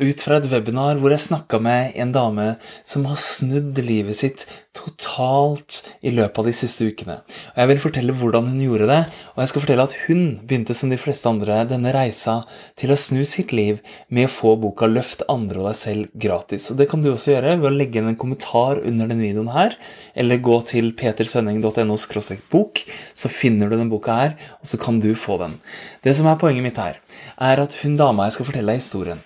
ut fra et webinar hvor jeg snakka med en dame som har snudd livet sitt totalt i løpet av de siste ukene. Og Jeg vil fortelle hvordan hun gjorde det, og jeg skal fortelle at hun begynte som de fleste andre denne reisa til å snu sitt liv med å få boka 'Løft andre og deg selv' gratis. Og Det kan du også gjøre ved å legge inn en kommentar under denne videoen her, eller gå til petersvenning.no bok, så finner du denne boka her, og så kan du få den. Det som er poenget mitt her, er at hun dama jeg skal fortelle deg historien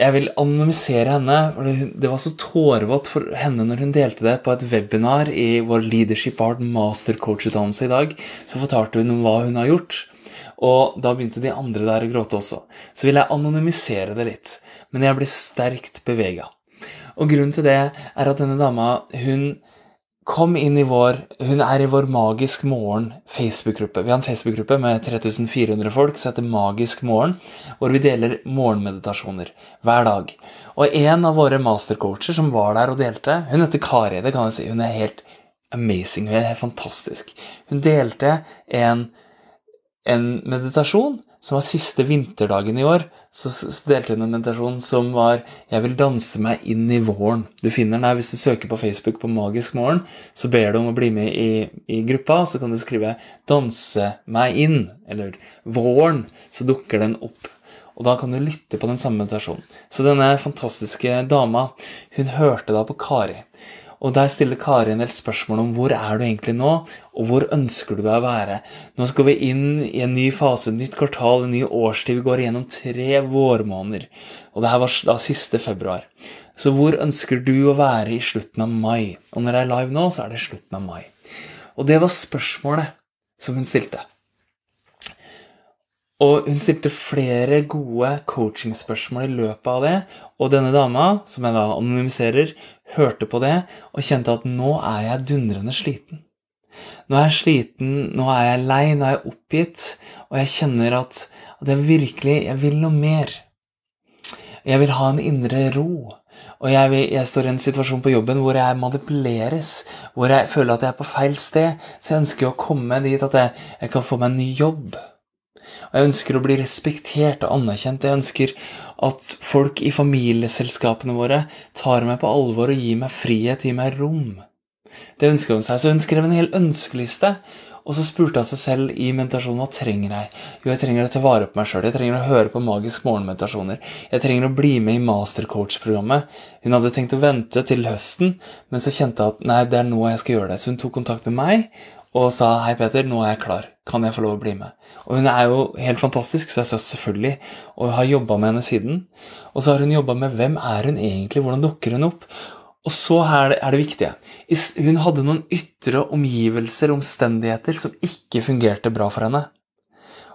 jeg vil anonymisere henne. for Det var så tårevått for henne når hun delte det på et webinar i vår Leadership Art mastercoach-utdannelse i dag. Så fortalte hun om hva hun har gjort. Og da begynte de andre der å gråte også. Så vil jeg anonymisere det litt. Men jeg ble sterkt bevega. Og grunnen til det er at denne dama hun Kom inn i vår Hun er i vår Magisk morgen Facebook-gruppe. Vi har en Facebook-gruppe med 3400 folk som heter Magisk morgen, hvor vi deler morgenmeditasjoner hver dag. Og en av våre mastercoacher som var der og delte, hun heter Kari. Det kan jeg si. Hun er helt amazing. Hun er helt fantastisk. Hun delte en, en meditasjon som var siste vinterdagen i år, så, delte hun en meditasjon som var 'Jeg vil danse meg inn i våren'. Du finner den her hvis du søker på Facebook på Magisk morgen. Så ber du om å bli med i, i gruppa, så kan du skrive 'Danse meg inn', eller 'Våren', så dukker den opp. Og da kan du lytte på den samme meditasjonen. Så denne fantastiske dama, hun hørte da på Kari. Og der stiller Kari en del spørsmål om hvor er du egentlig nå, og hvor ønsker du deg å være. Nå skal vi inn i en ny fase, et nytt kvartal, en ny årstid. Vi går igjennom tre vårmåneder. Og det her var da siste februar. Så hvor ønsker du å være i slutten av mai? Og når jeg er live nå, så er det slutten av mai. Og det var spørsmålet som hun stilte. Og hun stilte flere gode coachingspørsmål i løpet av det. Og denne dama, som jeg da anonymiserer, hørte på det og kjente at nå er jeg dundrende sliten. Nå er jeg sliten, nå er jeg lei, nå er jeg oppgitt, og jeg kjenner at, at jeg virkelig jeg vil noe mer. Jeg vil ha en indre ro. Og jeg, jeg, står i en situasjon på jobben hvor jeg manipuleres, hvor jeg føler at jeg er på feil sted. Så jeg ønsker å komme dit at jeg, jeg kan få meg en ny jobb. Og jeg ønsker å bli respektert og anerkjent. Jeg ønsker at folk i familieselskapene våre tar meg på alvor og gir meg frihet, gir meg rom. Det ønsker hun seg. Så hun skrev en hel ønskeliste. Og så spurte hun seg selv i meditasjonen hva trenger jeg Jo, jeg trenger å ta vare på meg sjøl. Jeg trenger å høre på magisk morgenmeditasjoner. Jeg trenger å bli med i mastercoach-programmet. Hun hadde tenkt å vente til høsten, men så kjente hun at nei, det er nå jeg skal gjøre det. Så hun tok kontakt med meg og sa hei, Peter, nå er jeg klar. Kan jeg få lov å bli med? Og hun er jo helt fantastisk, så jeg sa selvfølgelig, og har jobba med henne siden. Og så har hun jobba med hvem er hun egentlig, hvordan dukker hun opp? Og så er det, er det viktige. Hun hadde noen ytre omgivelser, omstendigheter, som ikke fungerte bra for henne.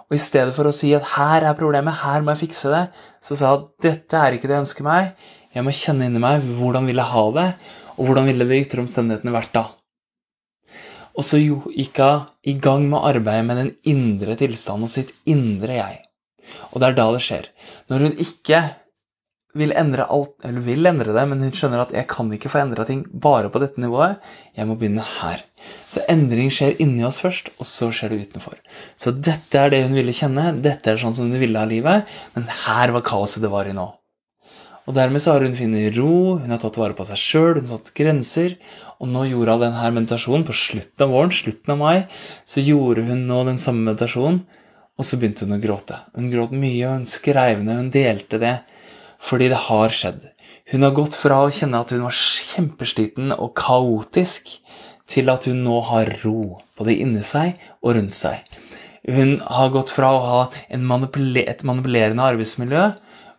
Og i stedet for å si at her er problemet, her må jeg fikse det, så sa hun at dette er ikke det jeg ønsker meg, jeg må kjenne inni meg hvordan vil jeg ha det, og hvordan ville de ytre omstendighetene vært da. Og så gikk hun i gang med arbeidet med den indre tilstanden og sitt indre jeg. Og det er da det skjer. Når hun ikke vil endre alt, eller vil endre det, men hun skjønner at jeg kan ikke få endra ting bare på dette nivået, jeg må begynne her. Så endring skjer inni oss først, og så skjer det utenfor. Så dette er det hun ville kjenne, dette er sånn som hun ville ha livet, men her var kaoset det var i nå. Og dermed så har hun funnet ro, hun har tatt vare på seg sjøl, hun har satt grenser. Og nå gjorde hun denne meditasjonen på slutten av våren, slutten av mai. Så gjorde hun nå den samme meditasjonen, og så begynte hun å gråte. Hun gråt mye, og hun skrev ned, hun delte det. Fordi det har skjedd. Hun har gått fra å kjenne at hun var kjempesliten og kaotisk, til at hun nå har ro, både inni seg og rundt seg. Hun har gått fra å ha manipule et manipulerende arbeidsmiljø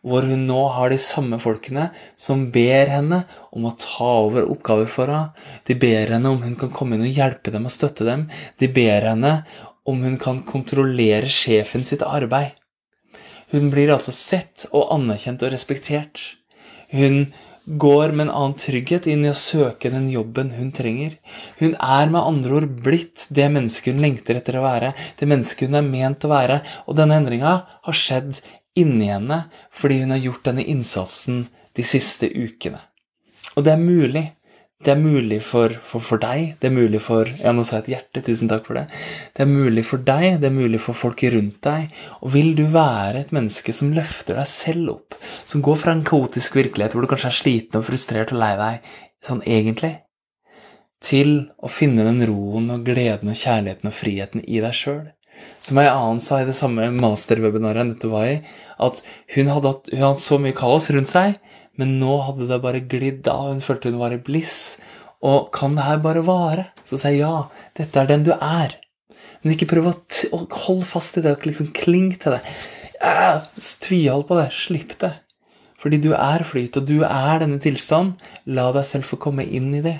hvor hun nå har de samme folkene som ber henne om å ta over oppgaver for henne. De ber henne om hun kan komme inn og hjelpe dem og støtte dem. De ber henne om hun kan kontrollere sjefen sitt arbeid. Hun blir altså sett og anerkjent og respektert. Hun går med en annen trygghet inn i å søke den jobben hun trenger. Hun er med andre ord blitt det mennesket hun lengter etter å være, det mennesket hun er ment å være, og denne endringa har skjedd inni henne fordi hun har gjort denne innsatsen de siste ukene. Og det er mulig. Det er mulig for, for, for, deg, det er mulig for Ja, nå sa jeg et hjerte, tusen takk for det. Det er mulig for deg, det er mulig for folk rundt deg. Og vil du være et menneske som løfter deg selv opp, som går fra en kaotisk virkelighet hvor du kanskje er sliten og frustrert og lei deg, sånn egentlig, til å finne den roen og gleden og kjærligheten og friheten i deg sjøl? Som ei annen sa i det samme masterwebinaret jeg nettopp var i, at hun hadde, hun hadde så mye kaos rundt seg men nå hadde det bare glidd av. Hun følte hun var i bliss. Og kan det her bare vare? Så sier jeg ja, dette er den du er. Men ikke prøv å holde fast i det og liksom kling til det. Ja, Tvihold på det. Slipp det. Fordi du er flyt, og du er denne tilstanden. La deg selv få komme inn i det.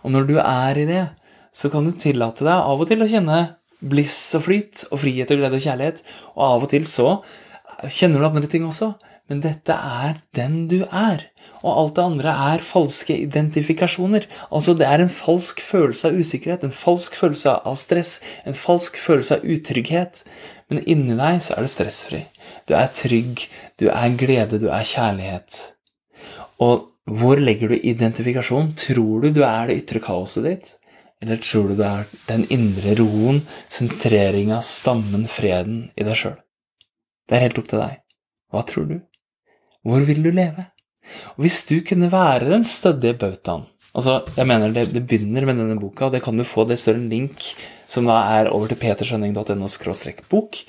Og når du er i det, så kan du tillate deg av og til å kjenne bliss og flyt og frihet og glede og kjærlighet. Og av og til så kjenner du andre ting også men dette er den du er. Og alt det andre er falske identifikasjoner. Altså, det er en falsk følelse av usikkerhet, en falsk følelse av stress, en falsk følelse av utrygghet. Men inni deg så er det stressfri. Du er trygg, du er glede, du er kjærlighet. Og hvor legger du identifikasjon? Tror du du er det ytre kaoset ditt? Eller tror du det er den indre roen, sentreringa, stammen, freden i deg sjøl? Det er helt opp til deg. Hva tror du? Hvor vil du leve? Og Hvis du kunne være den stødige bautaen altså, jeg mener det, det, begynner med denne boka, og det kan du få. Det står en link som da er over til peterskjønning.no bok.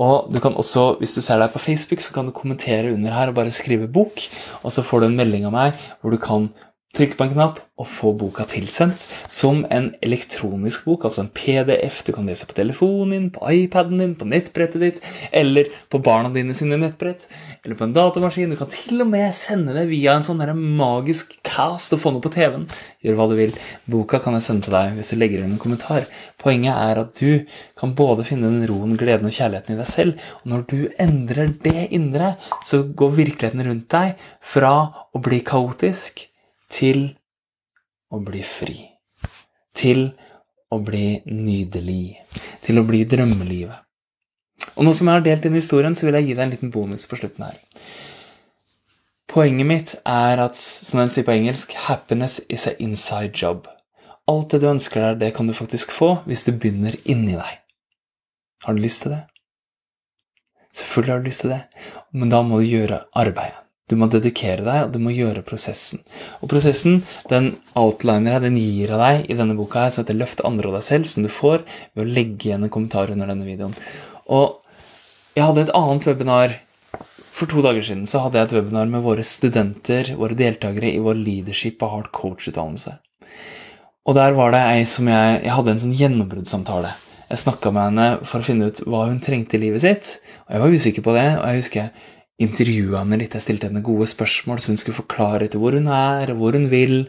Og du kan også, hvis du ser deg på Facebook, så kan du kommentere under her og bare skrive 'bok', og så får du en melding av meg hvor du kan Trykk på en knapp og få boka tilsendt som en elektronisk bok, altså en PDF du kan lese på telefonen din, på iPaden din, på nettbrettet ditt, eller på barna dine sine nettbrett, eller på en datamaskin. Du kan til og med sende det via en sånn magisk cast og få noe på TV-en. Gjør hva du vil. Boka kan jeg sende til deg hvis du legger inn en kommentar. Poenget er at du kan både finne den roen, gleden og kjærligheten i deg selv, og når du endrer det indre, så går virkeligheten rundt deg fra å bli kaotisk til å bli fri. Til å bli nydelig. Til å bli drømmelivet. Og nå som jeg har delt inn historien, så vil jeg gi deg en liten bonus på slutten her. Poenget mitt er at, som den sier på engelsk, 'happiness is an inside job'. Alt det du ønsker deg, det kan du faktisk få hvis du begynner inni deg. Har du lyst til det? Selvfølgelig har du lyst til det, men da må du gjøre arbeidet. Du må dedikere deg, og du må gjøre prosessen. Og prosessen den outliner jeg, den gir av deg i denne boka her, så heter 'Løft andre og deg selv', som du får ved å legge igjen en kommentar under denne videoen. Og jeg hadde et annet webinar for to dager siden. Så hadde jeg et webinar med våre studenter, våre deltakere i vår leadership og hard coach-utdannelse. Og der var det ei som jeg Jeg hadde en sånn gjennombruddssamtale. Jeg snakka med henne for å finne ut hva hun trengte i livet sitt, og jeg var usikker på det. Og jeg husker intervjua henne litt. Jeg stilte henne gode spørsmål, så hun skulle forklare etter hvor hun er, og hvor hun vil.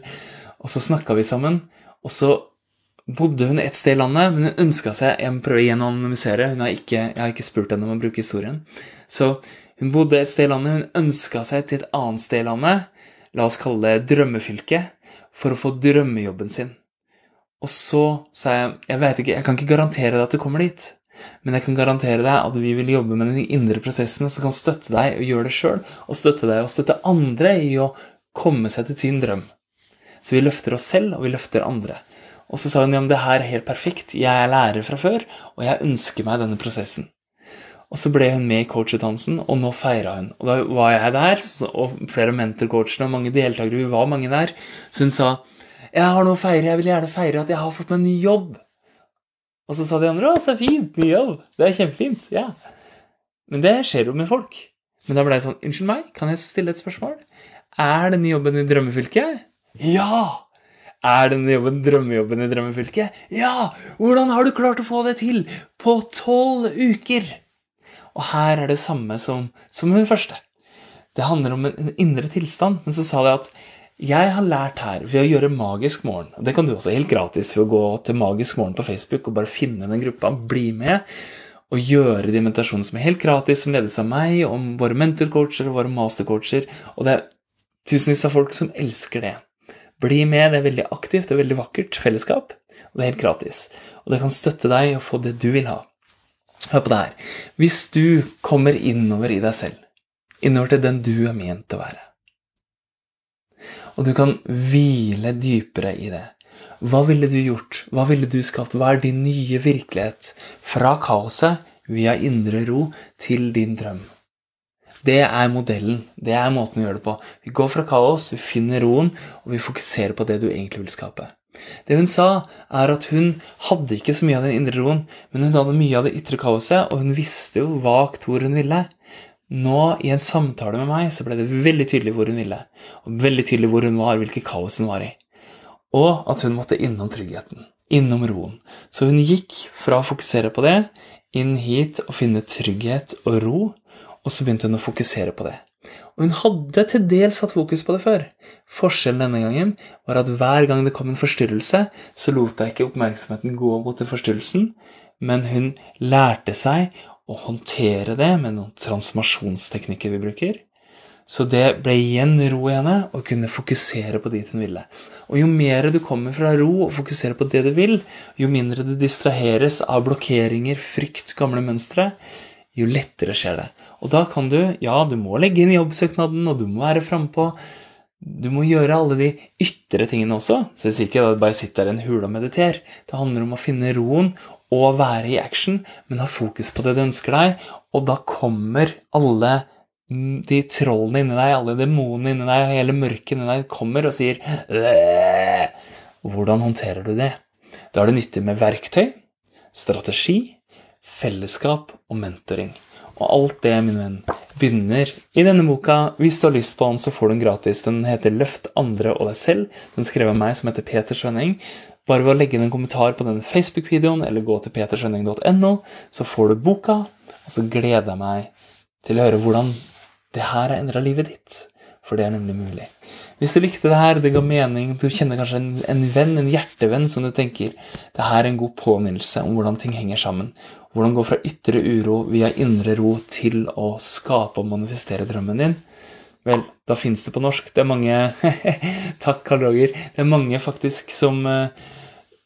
Og så snakka vi sammen. Og så bodde hun et sted i landet, men hun ønska seg Jeg må prøve igjen å anonymisere. Hun har ikke, jeg har ikke spurt henne om å bruke historien. Så hun bodde et sted i landet. Hun ønska seg til et annet sted i landet, la oss kalle det drømmefylket, for å få drømmejobben sin. Og så sa jeg jeg vet ikke, jeg kan ikke garantere deg at du kommer dit. Men jeg kan garantere deg at vi vil jobbe med de indre prosessene som kan støtte deg og gjøre det sjøl, og støtte deg og støtte andre i å komme seg til sin drøm. Så vi løfter oss selv, og vi løfter andre. Og så sa hun ja, men det her er helt perfekt, jeg er lærer fra før, og jeg ønsker meg denne prosessen. Og så ble hun med i coachutdannelsen, og nå feira hun. Og da var jeg der, og flere mentorcoachene og mange deltakere, vi var mange der, så hun sa jeg har noe å feire, jeg vil gjerne feire at jeg har fått meg en ny jobb. Og så sa de andre 'Å, så fint! Ny jobb! Det er kjempefint!' Ja. Men det skjer jo med folk. Men da ble jeg sånn 'Unnskyld meg, kan jeg stille et spørsmål?' Er denne jobben i drømmefylket? Ja! Er denne jobben drømmejobben i drømmefylket? Ja! Hvordan har du klart å få det til? På tolv uker! Og her er det samme som, som hun første. Det handler om en indre tilstand. Men så sa de at jeg har lært her ved å gjøre Magisk morgen. Det kan du også helt gratis ved å gå til Magisk morgen på Facebook og bare finne den gruppa. Bli med og gjøre de meditasjonene som er helt gratis, som ledes av meg, om våre mentorcoacher og våre mastercoacher. Og det er tusenvis av folk som elsker det. Bli med, det er veldig aktivt, er veldig vakkert fellesskap, og det er helt gratis. Og det kan støtte deg å få det du vil ha. Hør på det her. Hvis du kommer innover i deg selv, innover til den du er ment å være, og du kan hvile dypere i det, hva ville du gjort? Hva ville du skapt? Hva er din nye virkelighet? Fra kaoset via indre ro til din drøm. Det er modellen. Det er måten å gjøre det på. Vi går fra kaos, vi finner roen, og vi fokuserer på det du egentlig vil skape. Det hun sa, er at hun hadde ikke så mye av den indre roen, men hun hadde mye av det ytre kaoset, og hun visste jo vagt hvor hun ville. Nå, i en samtale med meg, så ble det veldig tydelig hvor hun ville, og veldig tydelig hvor hun var, hvilket kaos hun var i. Og at hun måtte innom tryggheten, innom roen. Så hun gikk fra å fokusere på det, inn hit og finne trygghet og ro, og så begynte hun å fokusere på det. Og hun hadde til dels hatt fokus på det før. Forskjellen denne gangen var at hver gang det kom en forstyrrelse, så lot jeg ikke oppmerksomheten gå mot den forstyrrelsen, men hun lærte seg å håndtere det med noen transformasjonsteknikker vi bruker. Så det ble igjen ro i henne å kunne fokusere på dit hun ville. Og jo mer du kommer fra ro og fokuserer på det du vil, jo mindre du distraheres av blokkeringer, frykt, gamle mønstre, jo lettere skjer det. Og da kan du, ja, du må legge inn jobbsøknaden, og du må være frampå. Du må gjøre alle de ytre tingene også. Så jeg sier ikke at bare sitt der i en hule og mediter. Det handler om å finne roen og være i action, men ha fokus på det du ønsker deg, og da kommer alle de trollene inni deg, alle demonene inni deg, hele mørket inni deg kommer og sier Hvordan håndterer du det? Da er det nyttig med verktøy, strategi, fellesskap og mentoring. Og alt det, min venn, begynner i denne boka. Hvis du har lyst på den, så får du den gratis. Den heter 'Løft andre og deg selv'. Den skrev av meg, som heter Peter Skjønning. Bare ved å legge inn en kommentar på denne Facebook-videoen eller gå til peterskjønning.no, så får du boka. Og så gleder jeg meg til å høre hvordan det her har endra livet ditt. For det er nemlig mulig. Hvis du likte det her, det ga mening, du kjenner kanskje en, en venn, en hjertevenn, som du tenker det her er en god påminnelse om hvordan ting henger sammen, hvordan gå fra ytre uro via indre ro til å skape og manifestere drømmen din? Vel, da fins det på norsk. Det er mange Takk, Karl Roger. Det er mange faktisk som, eh,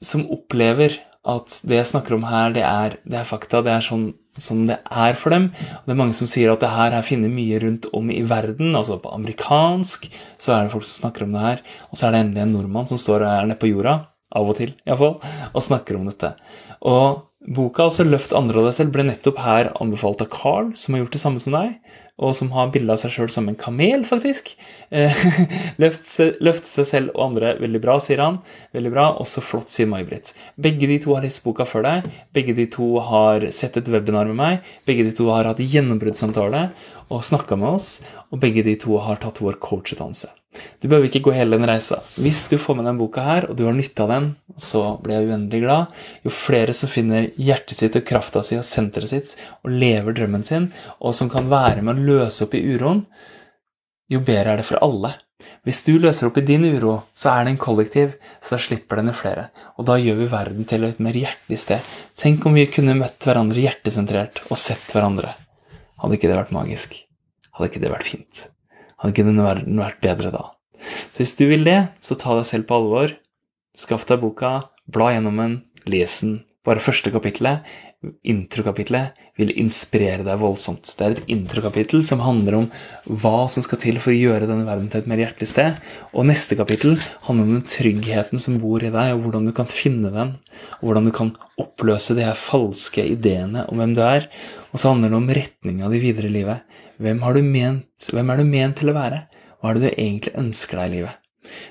som opplever at det jeg snakker om her, det er, det er fakta. Det er sånn, sånn, det er for dem. Og det er mange som sier at det her, er finner mye rundt om i verden. Altså på amerikansk så er det folk som snakker om det her. Og så er det endelig en nordmann som står her nede på jorda, av og til iallfall, og snakker om dette. Og Boka altså 'Løft andre av deg selv' ble nettopp her anbefalt av Carl, som har gjort det samme som deg, og som har bilde av seg sjøl som en kamel, faktisk. løft, løfte, løfte seg selv og andre veldig bra, sier han. Veldig bra, Også flott, sier May-Britt. Begge de to har lest boka før deg. Begge de to har sett et webinar med meg. Begge de to har hatt gjennombruddssamtale og snakka med oss. Og begge de to har tatt vår coachutdannelse. Du behøver ikke gå hele den reisa. Hvis du får med denne boka her, og du har nytte av den, så blir jeg uendelig glad. Jo flere som finner hjertet sitt og krafta si og senteret sitt og lever drømmen sin, og som kan være med å løse opp i uroen, jo bedre er det for alle. Hvis du løser opp i din uro, så er det en kollektiv, så da slipper den flere. Og da gjør vi verden til et mer hjertelig sted. Tenk om vi kunne møtt hverandre hjertesentrert og sett hverandre. Hadde ikke det vært magisk? Hadde ikke det vært fint? Hadde ikke denne verden vært bedre da? Så hvis du vil det, så ta deg selv på alvor. Skaff deg boka, bla gjennom den, les den. Bare første kapittelet, introkapittelet, vil inspirere deg voldsomt. Det er et introkapittel som handler om hva som skal til for å gjøre denne verden til et mer hjertelig sted. Og neste kapittel handler om den tryggheten som bor i deg, og hvordan du kan finne den. Og hvordan du kan oppløse de her falske ideene om hvem du er. Og så handler det om retninga di videre i livet. Hvem, ment, hvem er du ment til å være? Hva er det du egentlig ønsker deg i livet?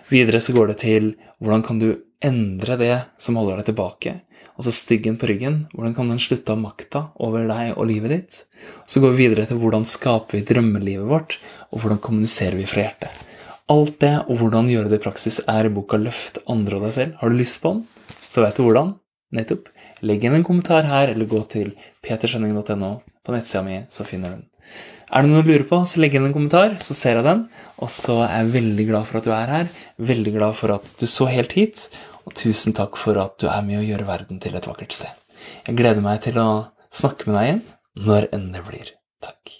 Videre så går det til hvordan kan du endre det som holder deg tilbake? Altså styggen på ryggen. Hvordan kan den slutte å ha makta over deg og livet ditt? Så går vi videre til hvordan skaper vi drømmelivet vårt, og hvordan kommuniserer vi fra hjertet. Alt det og hvordan gjøre det i praksis er i boka 'Løft andre og deg selv'. Har du lyst på den, så vet du hvordan. Nettopp. Legg inn en kommentar her, eller gå til peterskjønning.no på nettsida mi, så finner du den. Er det noe du lurer på, så legg inn en kommentar, så ser jeg den. Og så er jeg veldig glad for at du er her. Veldig glad for at du så helt hit. Og tusen takk for at du er med å gjøre verden til et vakkert sted. Jeg gleder meg til å snakke med deg igjen når enn det blir. Takk.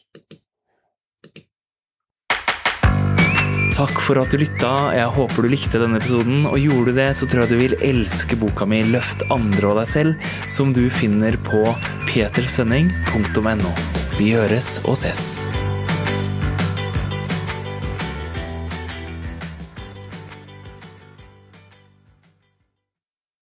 Takk for at du lytta. Jeg håper du likte denne episoden. Og gjorde du det, så tror jeg du vil elske boka mi 'Løft andre og deg selv', som du finner på petersønning.no. Vi høres og ses.